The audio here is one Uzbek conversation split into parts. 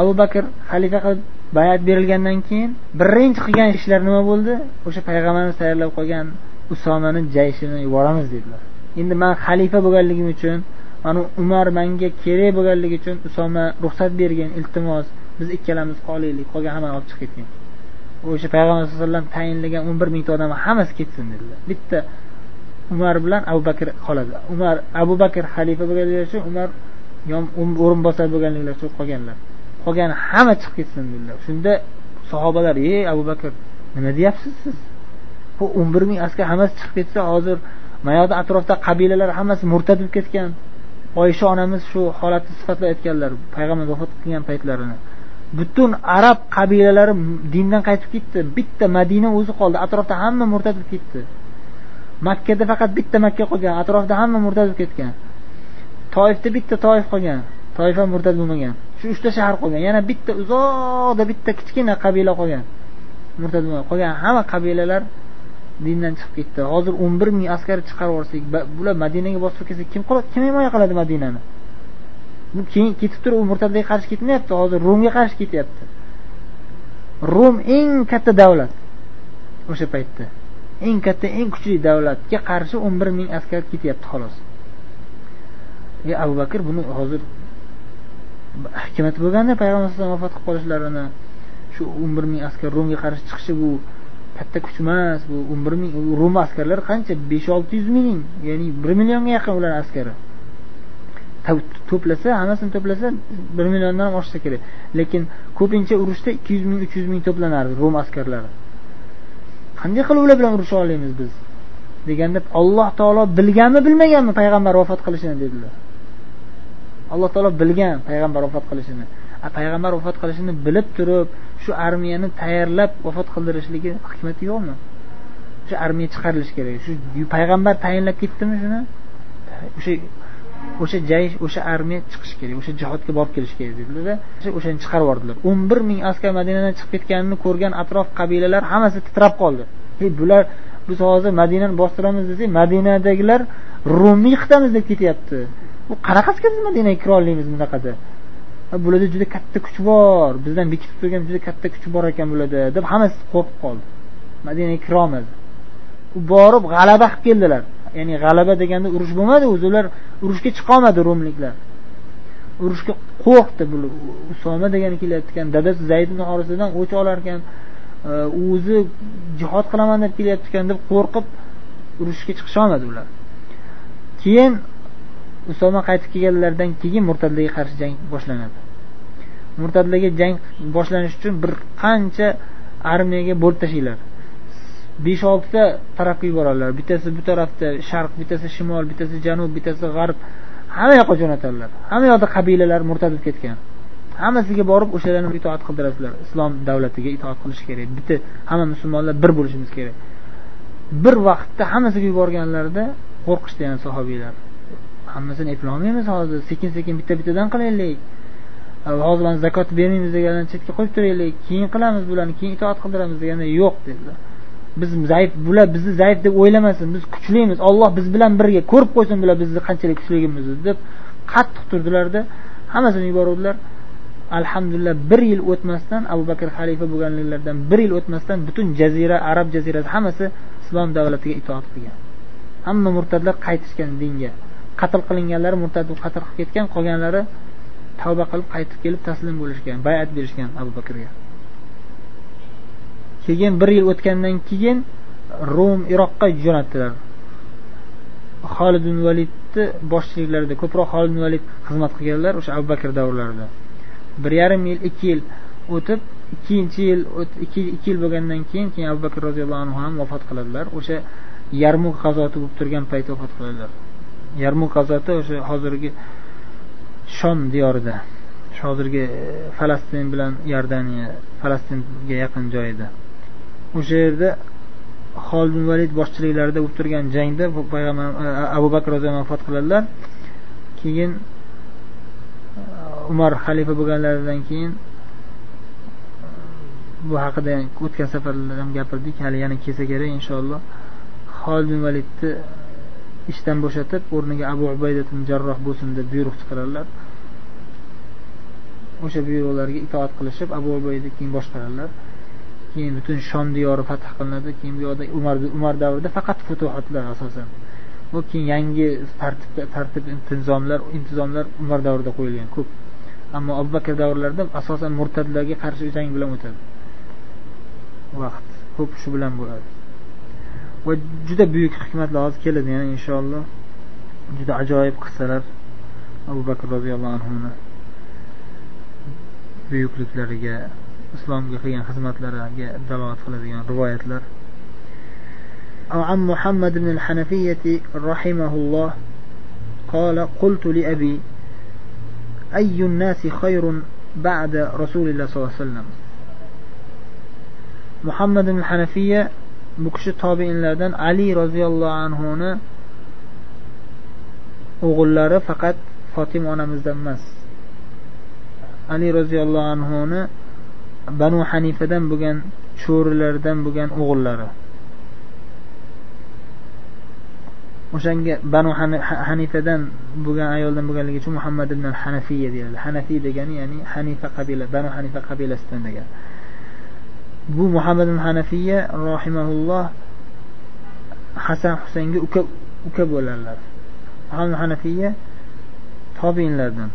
abu bakr xalifa qilib bayat berilgandan keyin birinchi qilgan ishlar nima bo'ldi? O'sha payg'ambarimiz tayyorlab qo'ygan usomani jayshini yuboramiz dedilar. Endi man xalifa bo'lganligim uchun mana umar manga kerak bo'lganligi uchun usoma ruxsat bergin iltimos biz ikkalamiz qolaylik qolgan hammani olib chiqib ketgin o'sha payg'ambar sallallohu alayhi vasallam tayinlagan o'n bir mingta odam hammasi ketsin dedilar. Bitta umar bilan abu bakr qoladi. Umar abu bakr xalifa bo'lganligi uchun umar o'rinbosar bo'lganliklari uchun qolganlar. Qolgani hamma chiqib ketsin dedilar. Shunda sahobalar ey abu bakr nima deyapsiz siz? Bu o'n bir ming askar hammasi chiqib ketsa hozir mana yoqda atrofda qabilalar hammasi murtad bo'lib ketgan. Oysha onamiz shu holatni sifatlab aytganlar payg'ambar vafot qilgan paytlarini. Butun arab qabilalari dindan qaytib ketdi. Bitta madina o'zi qoldi atrofda hamma murtad bo'lib ketdi. Makkada faqat bitta makka qolgan atrofda hamma murtad bo'lib ketgan. Toifda bitta toif qolgan toif ham murtad bo'lmagan. Shu uchta shahar qolgan. Yana bitta uzoqda bitta kichkina qabila qolgan. Murtad qolgan hamma qabilalar dindan chiqib ketdi. Hozir o'n bir ming askar chiqarib yuborsak bular madinaga bosib kelsa kim kim himoya qiladi madinani? Bu keyin ketib turib u murtadlarga qarshi ketmayapti hozir rumga qarshi ketyapti. Rum eng katta davlat o'sha paytda. Eng katta eng kuchli davlatga qarshi o'n bir ming askar ketyapti xolos. E abu bakr buni hozir hikmat bo'lganda payg'ambar alayhisalom vafot qilib qolishlarini shu o'n bir ming askar rumga qarshi chiqishi bu katta kuch emas. Bu o'n bir ming rum askarlari qancha? besh olti yuz ming ya'ni bir millionga yaqin ularni askari. To'plasa hammasini to'plasa bir milliondan ham oshsa kerak. Lekin ko'pincha urushda ikki yuz ming uch yuz ming to'planardi rum askarlari. Qanday qilib ular bilan urusha olamiz biz? Deganda alloh taolo bilganmi bilmaganmi payg'ambar vafot qilishini dedilar. Alloh taolo bilgan payg'ambar vafot qilishini. Payg'ambar vafot qilishini bilib turib shu armiyani tayyorlab vafot qildirishligi hikmati yo'qmi? Shu armiya chiqarilishi kerak. Shu payg'ambar tayinlab ketdimi shuni? O'sha o'sha jaysh o'sha armiya chiqishi kerak o'sha jihodga borib kelishi kerak dedilarda. O'shani chiqarib yubordilar. O'n bir ming askar madinadan chiqib ketganini ko'rgan atrof qabilalar hammasi titrab qoldi. Hey bular biz hozir madinani bostiramiz desak madinadagilar rumni yiqitamiz deb ketyapti. Bu qanaqasiga biz madinaga kira olmaymiz bunaqada? Bularda juda katta kuch bor. Bizdan bekitib turgan juda katta kuch bor ekan bularda deb hammasi qo'rqib qoldi. Madinaga kirolmadi borib g'alaba qilib keldilar. Ya'ni g'alaba deganda urush bo'lmadi o'zi ular urushga chiqolmadi rumliklar. Urushga qo'rqdi bu usoma degani kelayotgan dadasi zayd ibn horisidan o'ch olarkan e, o'zi jihod qilaman deb kelyapti deb qo'rqib urushga chiqisholmadi ular. Keyin usoma qaytib kelganlaridan keyin murtadlarga qarshi jang boshlanadi. Murtadlarga jang boshlanish uchun bir qancha armiyaga bo'lib tashlanglar. Besh oltita tarafga yuboradilar. Bittasi bu tarafda sharq bittasi shimol bittasi janub bittasi g'arb hamma yoqqa jo'natadilar hamma yoqda qabilalar murtadib ketgan. Hammasiga borib o'shalarni itoat qildirasizlar islom davlatiga itoat qilish kerak. Bitta hamma musulmonlar bir bo'lishimiz kerak. Bir vaqtda hammasiga yuborganlarida qo'rqishdi yana sahobiylar hammasini eplolmaymiz hozir. Sekin sekin bitta bittadan qilaylik. Hozir mana zakot bermaymiz deganlarni chetga qo'yib turaylik. Keyin qilamiz bularni keyin itoat qildiramiz deganda yo'q dedilar. Biz zaif bular bizni zaif deb o'ylamasin biz kuchlimiz. Olloh biz bilan birga ko'rib qo'ysin bular bizni qanchalik kuchligimizni deb qattiq turdilarda hammasini yuboruvdilar. Alhamdulillah bir yil o'tmasdan abu bakr xalifa bo'lganliklaridan bir yil o'tmasdan butun jazira arab jazirasi hammasi islom davlatiga itoat qilgan. Hamma murtadlar qaytishgan dinga. Qatl qilinganlari murtad qatl qilib ketgan qolganlari tavba qilib qaytib kelib taslim bo'lishgan bayat berishgan abu bakrga. Keyin bir yil o'tgandan keyin rum iroqqa jo'natdilar. Holid ibn validni boshchiliklarida ko'proq holid ibn valid xizmat qilganlar o'sha abu bakr davrlarida. Bir yarim yil ikki yil o'tib ikkinchi yil ikki yil bo'lgandan keyin keyin abu bakr roziyallohu anhu ham vafot qiladilar. O'sha yarmuk g'azoti bo'lib turgan paytda vafot qiladilar. Yarmuk g'azoti o'sha hozirgi shom diyorida. Hozirgi e, falastin bilan iordaniya falastinga yaqin joyida. O'sha yerda holid valid boshchiliklarida bo'lib turgan jangda payg'ambar e, abu bakr roziyallohu vafot qiladilar. Keyin e, umar xalifa bo'lganlaridan keyin bu haqida o'tgan safarlar ham gapirdik. Hali yana kelsa kerak inshaalloh holid validni ishdan bo'shatib o'rniga abu ubayda jarroh bo'lsin deb buyruq chiqaradilar o'sha buyruqlarga itoat qilishib abu ubayda keyin boshqaradilar keyin butun shom diyori fath qilinadi. Keyin bu yoqda umar umar davrida faqat futuhatlar asosan. Bu keyin yangi tartib tartib intizomlar intizomlar umar davrida qo'yilgan ko'p. Ammo abu bakr davrlarida asosan murtadlarga qarshi jang bilan o'tadi. Vaqt ko'p shu bilan bo'ladi. va juda buyuk hikmatlar hozir keladi yana inshaalloh juda ajoyib qissalar abu bakr roziyallohu anhuni buyukliklariga islomga qilgan xizmatlariga dalolat qiladigan rivoyatlar عن محمد بن الحنفية رحمه الله قال قلت لأبي أي الناس خير بعد رسول الله صلى الله عليه وسلم محمد بن الحنفية bu kishi tobeinlardan ali roziyallohu anhuni o'g'illari faqat fotima onamizdan emas. Ali roziyallohu anhuni banu hanifadan bo'lgan cho'rilardan bo'lgan o'g'illari. O'shanga banu hanifadan bo'lgan ayoldan bo'lganligi uchun muhammad ibn hanafiya deyiladi. Hanafiy degani ya'ni hanifa qabila banu hanifa qabilasidan degan. Bu muhammad ibn hanafiya rohimaulloh hasan husaynga uka uka bo'ladilar muhammad hanafiya tobiinlardan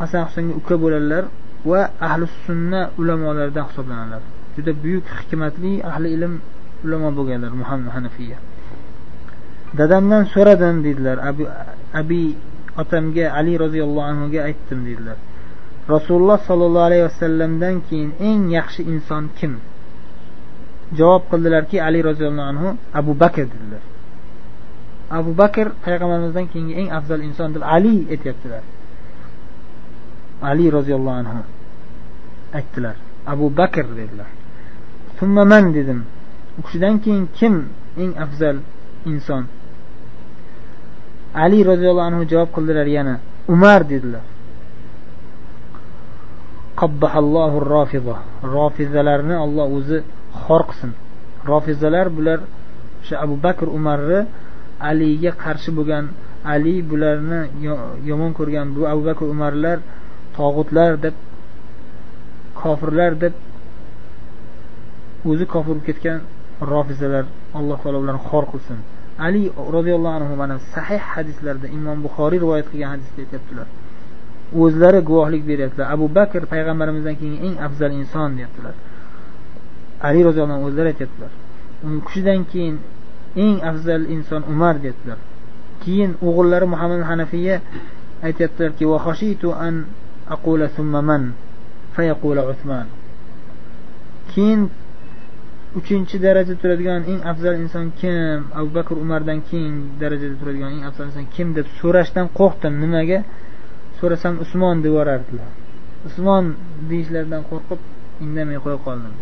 hasan husaynga uka bo'ladilar va ahli sunna ulamolaridan hisoblanadilar juda buyuk hikmatli ahli ilm ulamo bo'lganlar muhammad hanafiya. Dadamdan so'radim dedilar. Abi, abi otamga ali roziyallohu anhuga aytdim dedilar. Rasululloh sollallohu alayhi vasallamdan keyin eng yaxshi inson kim? Javob qildilarki ali roziyallohu anhu abu bakr dedilar. Abu bakr payg'ambarimizdan keyingi eng afzal inson deb ali aytyaptilar. Ali roziyallohu anhu aytdilar. Abu bakr dedilar. Man dedim. U kishidan keyin kim eng afzal inson? Ali roziyallohu anhu javob qildilar yana umar dedilar qabbahallohu rofiza rofizalarni olloh o'zi xor qilsin rofizalar bular o'sha abu bakr umarni aliga qarshi bo'lgan ali bularni yomon ko'rgan bu abu bakr umarlar tog'utlar deb kofirlar deb o'zi kofir bo'lib ketgan rofizalar alloh taolo ularni xor qilsin ali roziyallohu anhu mana sahih hadislarda imom buxoriy rivoyat qilgan hadisda aytyaptilar o'zlari guvohlik beryaptilar. Abu bakr payg'ambarimizdan keyin eng afzal inson deyaptilar. Ali roziyallohu anhu o'zlari aytyaptilar. U kishidan keyin eng afzal inson umar deyaptilar. Keyin o'g'illari muhammad hanafiya aytyaptilarki an aqula summa man fayaqula usman keyin uchinchi darajada turadigan eng afzal inson kim? Abu bakr umardan keyin darajada turadigan eng afzal inson kim deb so'rashdan qo'rqdim. Nimaga? So'rasam usmon deb yuborardilar usmon deyishlaridan qo'rqib indamay qo'ya qoldim.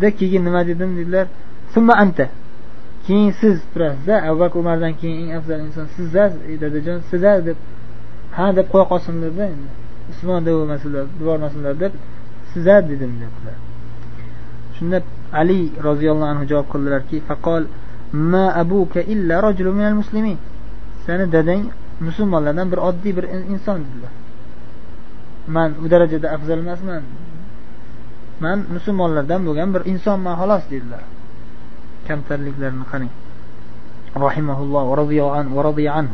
De keyin nima dedim dedilar? Summa anta. Keyin siz turasiz abu bakr umardan keyin eng afzal inson sizda dadajon sizda deb ha deb qo'ya qolsinlarda endi. Usmon deb bo'lmasinlar yubormasinlar deb sizda dedim dedilar. Shunda ali roziyallohu anhu javob qildilarki faqol ma abuka illa rajulun minal muslimin. Sani dadang musulmonlardan bir oddiy bir inson dedilar man u darajada afzal emasman man musulmonlardan bo'lgan bir insonman xolos dedilar kamtarliklarini qarang rahimahulloh ورضي عنه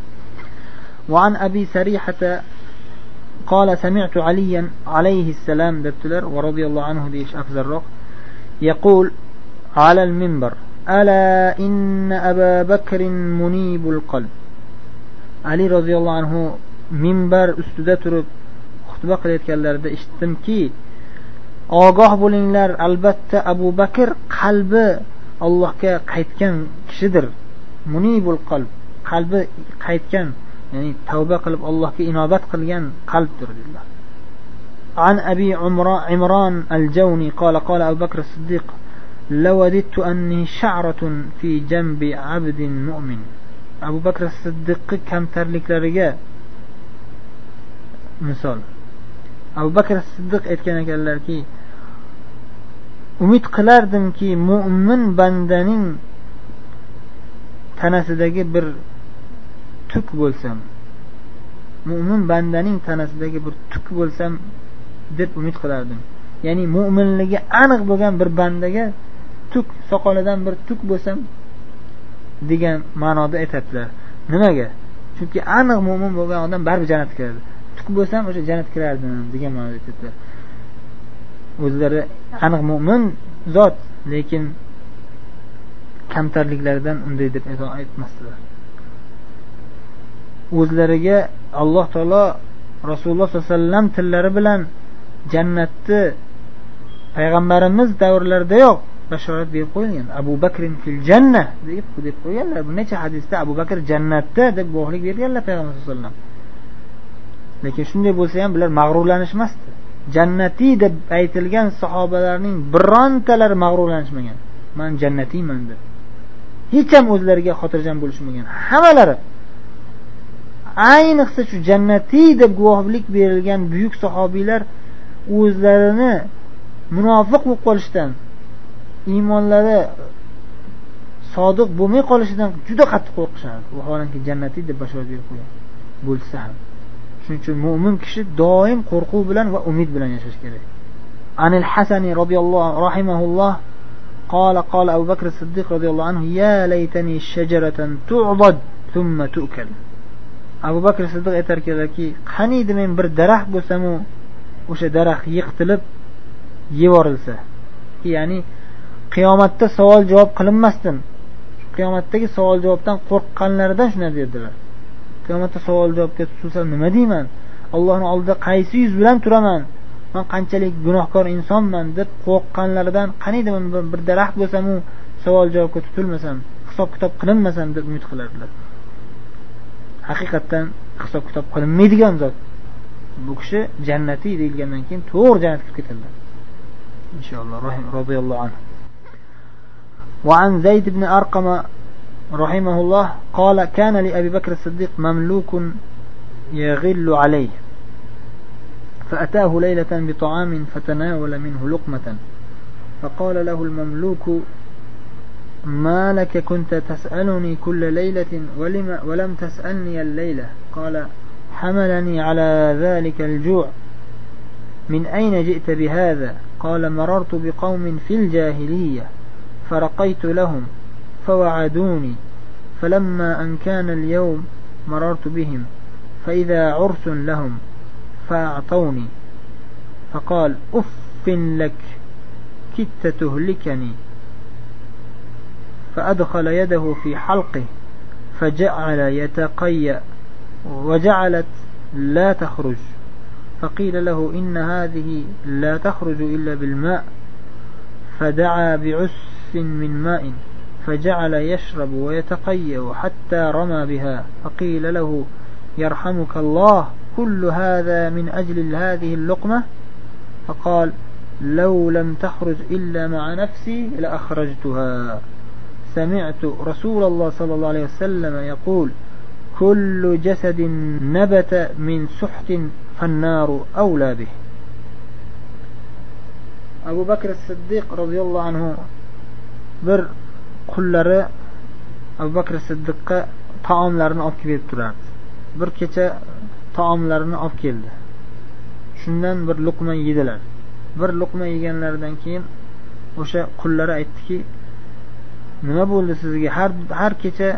وعن أبي سريحة قال سمعت عليا عليه السلام دبتلر ورضي الله عنه ديش أفضل رق يقول على المنبر ألا إن أبا بكر منيب القلب ali roziyallohu anhu minbar ustida turib xutba qilayotganlarida eshitdimki ogoh bo'linglar albatta abu bakr qalbi allohga qaytgan kishidir munibul qalb qalbi qaytgan ya'ni tavba qilib allohga inobat qilgan qalbdir dedilar عن أبي عمران الجوني قال قال أبو بكر الصديق لوددت أني شعرة في جنب عبد مؤمن abu bakr siddiqni kamtarliklariga misol. Abu bakr siddiq aytgan ekanlarki umid qilardimki mo'min bandaning tanasidagi bir tuk bo'lsam mo'min bandaning tanasidagi bir tuk bo'lsam deb umid qilardim. Ya'ni mo'minligi aniq bo'lgan bir bandaga tuk soqolidan bir tuk bo'lsam degan ma'noda aytadilar. Nimaga? Chunki aniq mo'min bo'lgan odam baribir jannatga kiradi. Tuk bo'lsam o'sha jannatga kirardim degan ma'noda aytadilar. O'zlari aniq mo'min zot lekin kamtarliklaridan unday deb aytmasdilar. O'zlariga alloh taolo rasululloh sollallohu alayhi vasallam tillari bilan jannatni payg'ambarimiz davrlaridayoq bashorat berib qo'yilgan. Abu bakrin fil janna deb deb qo'yganlar. Bir necha hadisda abu bakr jannatda deb guvohlik berganlar payg'ambar sallallohu alayhi vasallam. Lekin shunday bo'lsa ham bular mag'rurlanishmasdi. Jannatiy deb aytilgan sahobalarning birontalari mag'rurlanishmagan. Man jannatiyman deb. Hech ham o'zlariga xotirjam bo'lishmagan. Hammalari. Ayniqsa shu jannatiy deb guvohlik berilgan buyuk sahobiylar o'zlarini munofiq bo'lib qolishdan iymonlari sodiq bo'lmay qolishidan juda qattiq qo'rqishardi vaholanki jannatiy deb bashorat berib qo'ygan bo'lsa ham shuning uchun mo'min kishi doim qo'rquv bilan va umid bilan yashash kerak عن الحسن رضي الله رحمه الله قال قال أبو بكر الصديق رضي الله عنه يا ليتني شجرة تعضد ثم تؤكل abu bakr siddiq aytarkanlarki qaniydi men bir daraxt bo'lsamu o'sha daraxt yiqitilib yuborilsa ya'ni qiyomatda savol javob qilinmasdan qiyomatdagi savol javobdan qo'rqqanlaridan shu narsa dedilar qiyomatda savol javobga tutilsam nima deyman? Allohni oldida qaysi yuz bilan turaman? Man qanchalik gunohkor insonman deb qo'rqqanlaridan qaniydi bir daraxt bo'lsamu savol javobga tutilmasam hisob kitob qilinmasam deb umid qiladilar haqiqatdan hisob kitob qilinmaydigan zot. Bu kishi jannatiy deyilgandan keyin to'g'ri jannatga kirib ketadilar inshaalloh roziyallohu anhu. وعن زيد بن أرقم رحمه الله قال كان لأبي بكر الصديق مملوك يغل عليه فأتاه ليلة بطعام فتناول منه لقمة فقال له المملوك ما لك كنت تسألني كل ليلة ولم, ولم تسألني الليلة؟ قال حملني على ذلك الجوع من أين جئت بهذا؟ قال مررت بقوم في الجاهلية. فرقيت لهم فوعدوني فلما أن كان اليوم مررت بهم فإذا عرس لهم فأعطوني. فقال أف لك كدت تهلكني. فأدخل يده في حلقه فجعل يتقيأ وجعلت لا تخرج. فقيل له إن هذه لا تخرج إلا بالماء. فدعا بعس من ماء فجعل يشرب ويتقيأ حتى رمى بها فقيل له يرحمك الله كل هذا من أجل هذه اللقمة؟ فقال لو لم تخرج إلا مع نفسي لأخرجتها. سمعت رسول الله صلى الله عليه وسلم يقول كل جسد نبت من سحت فالنار أولى به. أبو بكر الصديق رضي الله عنه bir qullari abu bakr siddiqqa taomlarini olib kelib turardi. Bir kecha taomlarini olib keldi. Shundan bir luqma yedilar. Bir luqma yeganlaridan keyin o'sha qullari aytdiki nima bo'ldi sizga? Har har kecha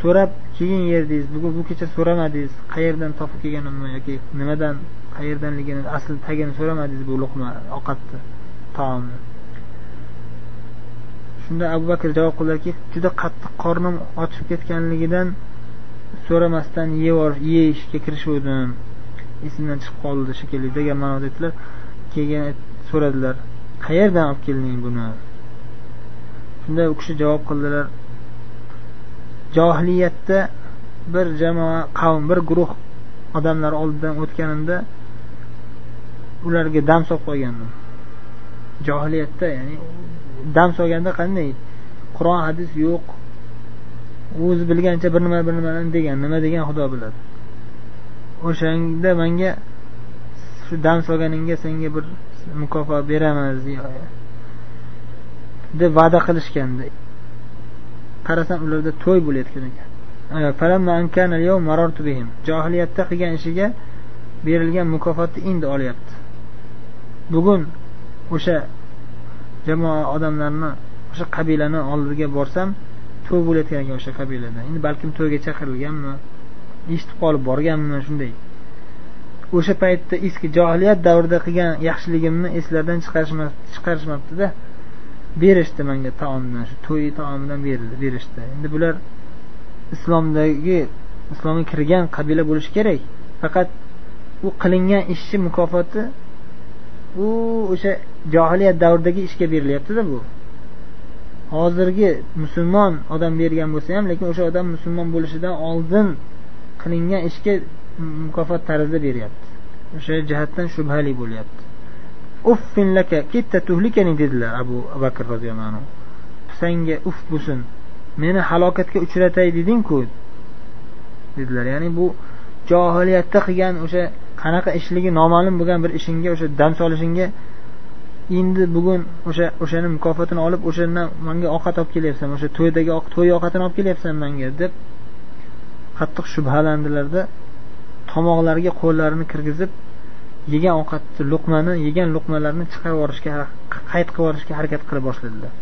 so'rab keyin yerdingiz. Bugun bu kecha so'ramadingiz. Qayerdan topib kelganimni yoki nimadan qayerdanligini asl tagini so'ramadingiz bu luqma ovqatni taomni. Shunda abu bakr javob qildilarki juda qattiq qornim ochib ketganligidan so'ramasdan yeyishga kirishuvdim. Esimdan chiqib qoldi shekilli degan ma'noda aytdilar. Keyin so'radilar qayerdan olib kelding buni? Shunda u kishi javob qildilar johiliyatda bir jamoa qavm bir guruh odamlar oldidan o'tganimda ularga dam solib qo'ygandim. Johiliyatda ya'ni dam solganda qanday? Qur'on hadis yo'q. O'zi bilgancha bir nima bir nimani degan nima degan xudo biladi. O'shanda manga shu dam solganingga senga bir mukofot beramiz deb va'da qilishgandi. Qarasam ularda to'y bo'layotgan ekan. Johiliyatda qilgan ishiga berilgan mukofotni endi olyapti. Bugun o'sha jamoa odamlarni o'sha qabilani oldiga borsam to'y bo'layotgan ekan o'sha qabilada endi balkim to'yga chaqirilganmi eshitib qolib borganmi shunday. O'sha paytda eski johiliyat davrida qilgan yaxshiligimni eslardan chiqarishmabdida. Berishdi manga taomdan shu to'y taomidan berildi berishdi. Endi bular islomdagi islomga kirgan qabila bo'lishi kerak. Faqat u qilingan ishni mukofoti bu o'sha johiliyat davridagi ishga berilyaptida bu. Hozirgi musulmon odam bergan bo'lsa ham lekin o'sha odam musulmon bo'lishidan oldin qilingan ishga mukofot tarzida beryapti. O'sha jihatdan shubhali bo'lyapti. Uffin laka kitta tuhlikani dedilar abu bakr roziyallohu anhu. Senga uf bo'lsin meni halokatga uchratay dedingku dedilar. Ya'ni bu johiliyatda qilgan o'sha qanaqa ishligi noma'lum bo'lgan bir ishingga o'sha dam solishingga endi bugun o'sha o'shani mukofotini olib o'shandan manga ovqat olib kelyapsan o'sha to'ydagi to'y ovqatini olib kelyapsan manga deb qattiq shubhalandilarda tomoqlariga qo'llarini kirgizib yegan ovqatni luqmani yegan luqmalarni chiqarib yuborishga qayd qilib yuborishga harakat qila boshladilar.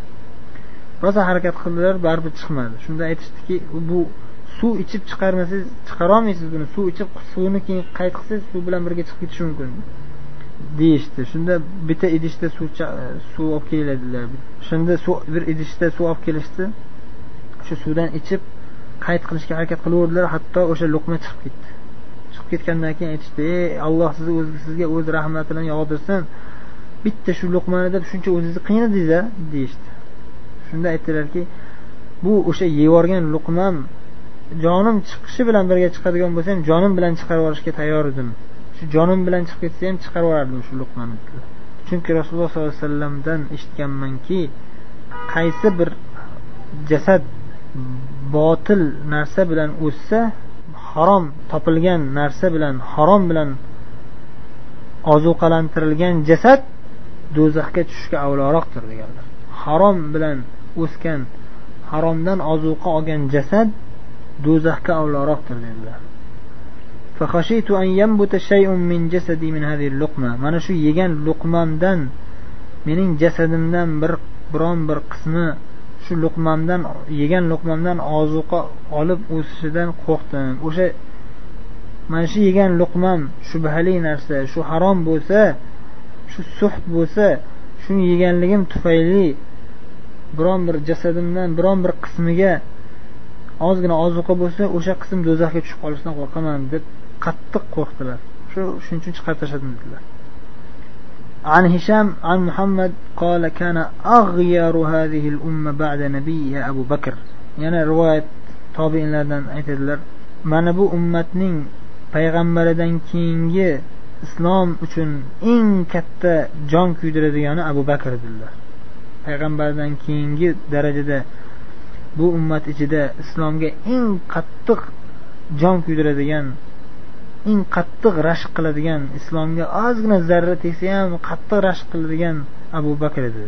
Rosa harakat qildilar baribir chiqmadi. Shunda aytishdiki bu suv ichib chiqarmasangiz chiqarolmaysiz buni. Suv ichib suvni keyin qayd qilsangiz suv bilan birga chiqib ketishi mumkin. Deyishdi. Shunda bitta idishda suv e, suv olib keladilar. Shunda suv bir idishda suv olib kelishdi. Shu suvdan ichib qayt qilishga harakat qilaverdilar hatto o'sha luqma chiqib ketdi. Chiqib ketgandan keyin aytishdi ey alloh sizni o'zi sizga o'z rahmati bilan yog'dirsin. Bitta shu luqmani deb shuncha o'zingizni qiynadingiz a deyishdi. Shunda aytdilarki bu o'sha yevorgan luqmam jonim chiqishi bilan birga chiqadigan bo'lsa ham jonim bilan chiqarib yuborishga tayyor edim shu jonim bilan chiqib ketsa ham chiqarib yuborardim shu luqmani. Chunki rasululloh sollallohu alayhi vasallamdan eshitganmanki qaysi bir jasad botil narsa bilan o'ssa harom topilgan narsa bilan harom bilan ozuqalantirilgan jasad do'zaxga tushishga avloroqdir deganlar. Harom bilan o'sgan haromdan ozuqa olgan jasad do'zaxga avloroqdir dedilar mana shu yegan luqmamdan mening jasadimdan bir biron bir qismi shu luqmamdan yegan luqmamdan ozuqa olib o'sishidan qo'rqdim o'sha mana shu yegan luqmam shubhali narsa shu harom bo'lsa shu suht bo'lsa shuni yeganligim tufayli biron bir jasadimdan biron bir qismiga ozgina ozuqa bo'lsa o'sha qism do'zaxga tushib qolishidan qo'rqaman deb qattiq qo'rqdilar shu shuning uchun chiqarib tashladim dedilar عن هشام عن محمد قال كان أغير هذه الأمة بعد نبيها أبو بكر يعني رواية tobiinlardan aytadilar mana bu ummatning payg'ambaridan keyingi islom uchun eng katta jon kuydiradigani abu bakr dedilar payg'ambardan keyingi darajada bu ummat ichida islomga eng qattiq jon kuydiradigan eng qattiq rashk qiladigan islomga ozgina zarra tegsa ham qattiq rashk qiladigan abu bakr edi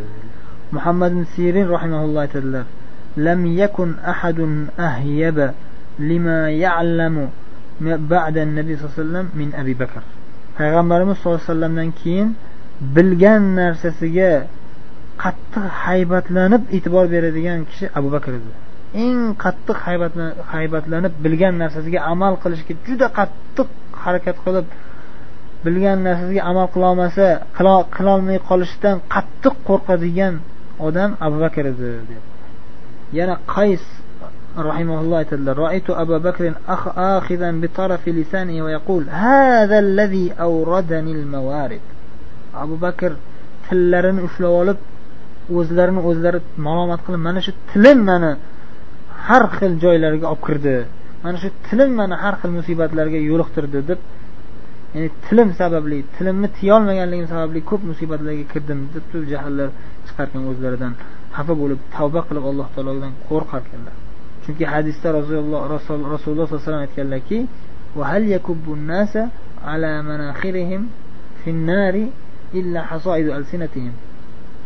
muhammad ibn sirin rahimaulloh aytadilar لم يكن أحد أهيب لما يعلم بعد النبي صلى الله عليه وسلم من أبي بكر payg'ambarimiz sallallohu alayhi vasallamdan keyin bilgan narsasiga qattiq haybatlanib e'tibor beradigan kishi abu bakr edi. Eng qattiq haybatlanib bilgan narsasiga amal qilishga juda qattiq harakat qilib bilgan narsasiga amal qilolmasa qilolmay qolishdan qattiq qo'rqadigan odam abu bakr edi deb yana qays rahimaulloh aytadilar roitu abu bakrin axidan bi tarafi lisani va yaqul hada allazi awradani al mawarid abu bakr tillarini ushlab olib o'zlarini o'zlari malomat qilib mana shu tilim mani har xil joylarga olib kirdi mana shu tilim mani har xil musibatlarga yo'liqtirdi deb ya'ni tilim sababli tilimni tiyolmaganligim sababli ko'p musibatlarga kirdim deb jahllar chiqarkan o'zlaridan xafa bo'lib tavba qilib alloh taolodan qo'rqarkanlar chunki hadisda rasululloh rasululloh sallallohu alayhi vasallam aytganlarki وهل يكب الناس على مناخرهم في النار إلا حصائد ألسنتهم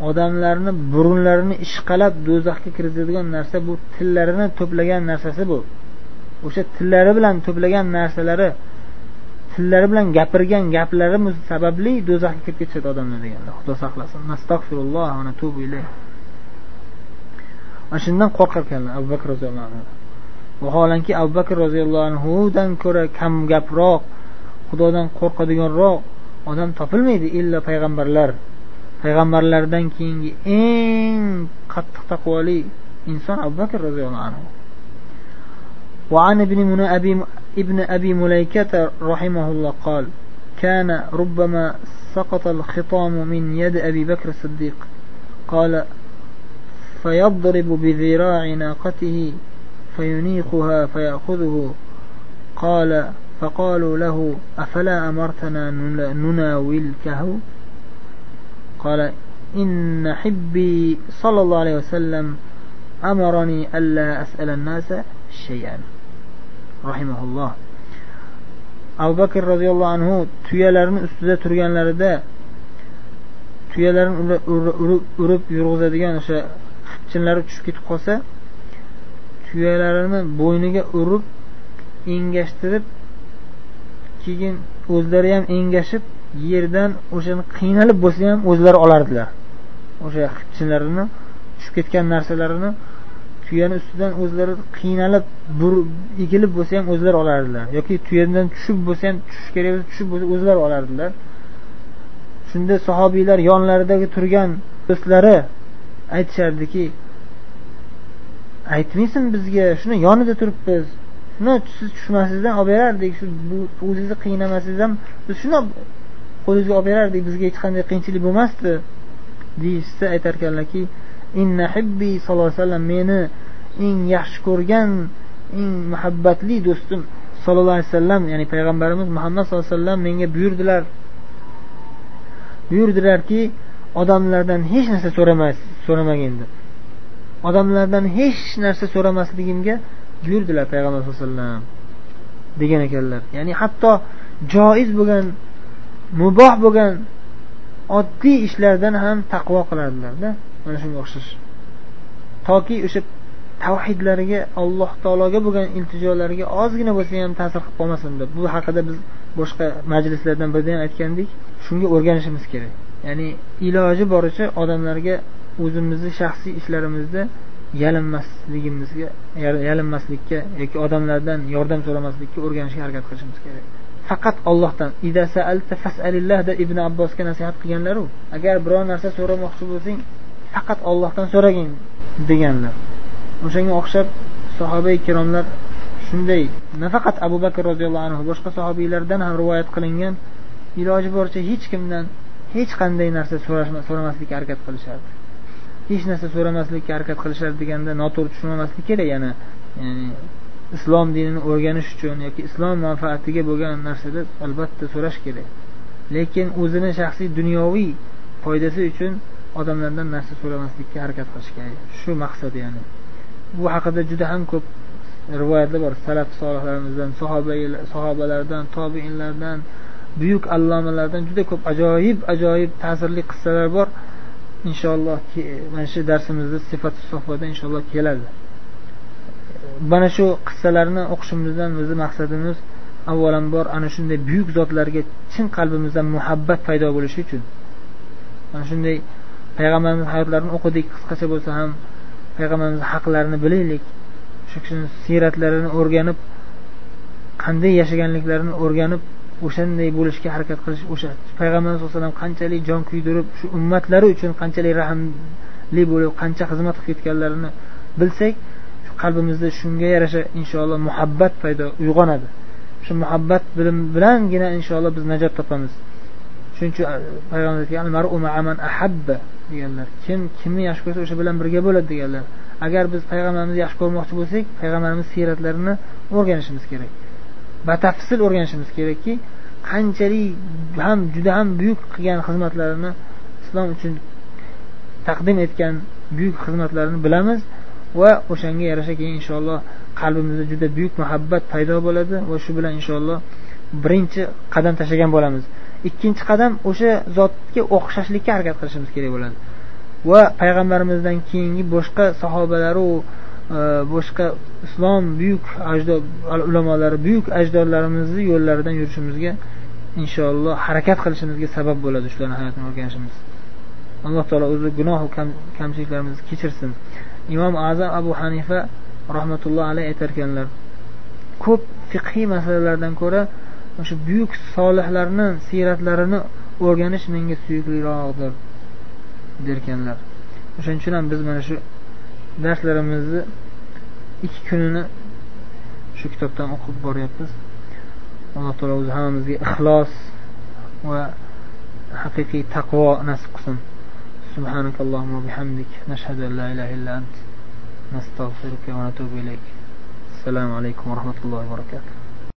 odamlarni burunlarini ishqalab do'zaxga kirgizadigan narsa bu tillarini to'plagan narsasi bu. O'sha tillari bilan to'plagan narsalari tillari bilan gapirgan gaplari sababli do'zaxga kirib ketishadi odamlar deganlar xudo saqlasin. Astag'firulloh va natubu ana shundan qo'rqar ekanlar abu bakr roziyallohu anhu. Vaholanki abu bakr roziyallohu anhudan ko'ra kam gaproq xudodan qo'rqadiganroq odam topilmaydi illo payg'ambarlar. Payg'ambarlardan keyingi eng qattiq taqvoli inson abu bakr roziyallohu anhu وعن ابن أبي ابن أبي مليكة رحمه الله قال كان ربما سقط الخطام من يد أبي بكر الصديق قال فيضرب بذراع ناقته فينيخها فيأخذه قال فقالوا له أفلا أمرتنا نناولكه قال إن حبي صلى الله عليه وسلم أمرني ألا أسأل الناس شيئا rahimahulloh abu bakr roziyallohu anhu tuyalarni ustida turganlarida tuyalarini urib yurg'izadigan o'sha xipchinlari tushib ketib qolsa tuyalarini bo'yniga urib engashtirib keyin o'zlari ham engashib yerdan o'shani qiynalib bo'lsa ham o'zlari olardilar. O'sha xipchinlarini tushib ketgan narsalarini tuyani ustidan o'zlari qiynalib egilib bo'lsa ham o'zlari olardilar. Yoki tuyadan tushib bo'lsa ham tushish kerak bo'lsa tushib bo'lsa o'zlari olardilar. Shunda sahobiylar yonlaridagi turgan do'stlari aytishardiki aytmaysin bizga shuni yonida turibmiz. Shuni siz tushmasizdan olib berardik. Shu o'zingizni qiynamasangiz ham biz shuni qo'lingizga olib berardik bizga hech qanday qiyinchilik bo'lmasdi deyishsa aytarkanlarki inna hibbi sallallohu alayhi vasallam meni eng yaxshi ko'rgan eng muhabbatli do'stim sallallohu alayhi vasallam ya'ni payg'ambarimiz muhammad sallallohu alayhi vasallam menga buyurdilar. Buyurdilarki odamlardan hech narsa so'ramas so'ramagin deb odamlardan hech narsa so'ramasligimga buyurdilar payg'ambar sallallohu alayhi vasallam degan ekanlar. Ya'ni hatto joiz bo'lgan muboh bo'lgan oddiy ishlardan ham taqvo qilardilarda. Mana shunga o'xshash. Toki o'sha tavhidlariga alloh taologa bo'lgan iltijolariga ozgina bo'lsa ham ta'sir qilib qolmasin deb. Bu haqida biz boshqa majlislardan birida ham aytgandik. Shunga o'rganishimiz kerak. Ya'ni iloji boricha odamlarga o'zimizni shaxsiy ishlarimizda yalinmasligimizga yalinmaslikka yoki odamlardan yordam so'ramaslikka o'rganishga harakat qilishimiz kerak. Faqat ollohdan deb ibn abbosga nasihat qilganlaru agar biror narsa so'ramoqchi bo'lsang faqat ollohdan so'ragin deganlar. O'shanga o'xshab sahoba ikromlar shunday. Nafaqat abu bakr roziyallohu anhu boshqa sahobiylardan ham rivoyat qilingan iloji boricha hech kimdan hech qanday narsa so'ramaslikka harakat qilishardi. Hech narsa so'ramaslikka harakat qilishardi deganda noto'g'ri tushunmaslik kerak yana. Ya'ni islom dinini o'rganish uchun yoki islom manfaatiga bo'lgan narsada albatta so'rash kerak. Lekin o'zini shaxsiy dunyoviy foydasi uchun odamlardan narsa so'ramaslikka harakat qilish kerak. Shu maqsad ya'ni. Bu haqida juda ham ko'p rivoyatlar bor. Salaf solihlarimizdan sahobalardan tobeinlardan buyuk allomalardan juda ko'p ajoyib ajoyib ta'sirli qissalar bor. Inshaalloh mana shu darsimizda sifat sohbada inshaalloh keladi. Mana shu qissalarni o'qishimizdan bizni maqsadimiz avvalambor ana shunday buyuk zotlarga chin qalbimizdan muhabbat paydo bo'lishi uchun. Mana shunday payg'ambarimiz hayotlarini o'qidik qisqacha bo'lsa ham payg'ambarimiz haqlarini bilaylik. Shu kishini siyratlarini o'rganib qanday yashaganliklarini o'rganib o'shanday bo'lishga harakat qilish o'sha payg'ambarimiz sallallohu alayhi vasallam qanchalik jon kuydirib shu ummatlari uchun qanchalik rahmli bo'lib qancha xizmat qilib ketganlarini bilsak qalbimizda shunga yarasha inshaalloh muhabbat paydo uyg'onadi. Shu muhabbat bilim bilangina inshaalloh biz najot topamiz. Shuning uchun e, payg'ambar ahabba deganlar. Kim kimni yaxshi ko'rsa o'sha bilan birga bo'ladi deganlar. Agar biz payg'ambarimizni yaxshi ko'rmoqchi bo'lsak payg'ambarimiz siyratlarini o'rganishimiz kerak. Batafsil o'rganishimiz kerakki qanchalik ham juda ham buyuk qilgan xizmatlarini islom uchun taqdim etgan buyuk xizmatlarini bilamiz. Va o'shanga yarasha keyin inshaalloh qalbimizda juda buyuk muhabbat paydo bo'ladi va shu bilan inshaalloh birinchi qadam tashlagan bo'lamiz. Ikkinchi qadam o'sha zotga o'xshashlikka harakat qilishimiz kerak bo'ladi. Va payg'ambarimizdan keyingi boshqa sahobalaru e, boshqa islom buyuk ajdod ulamolari buyuk ajdodlarimizni yo'llaridan yurishimizga inshaalloh harakat qilishimizga sabab bo'ladi shularni hayotini o'rganishimiz. Alloh taolo o'zi gunohu kamchiliklarimizni kechirsin. Imom azam abu hanifa rahmatulloh alayhi aytarkanlar. Ko'p fiqhiy masalalardan ko'ra o'sha buyuk solihlarni siyratlarini o'rganish menga suyukliroqdir derkanlar. O'shaning uchun ham biz mana shu darslarimizni ikki kunini shu kitobdan o'qib boryapmiz. Alloh taolo o'zi hammamizga ixlos va haqiqiy taqvo nasib qilsin. سبحانك اللهم وبحمدك نشهد أن لا إله إلا أنت نستغفرك ونتوب إليك. السلام عليكم ورحمة الله وبركاته.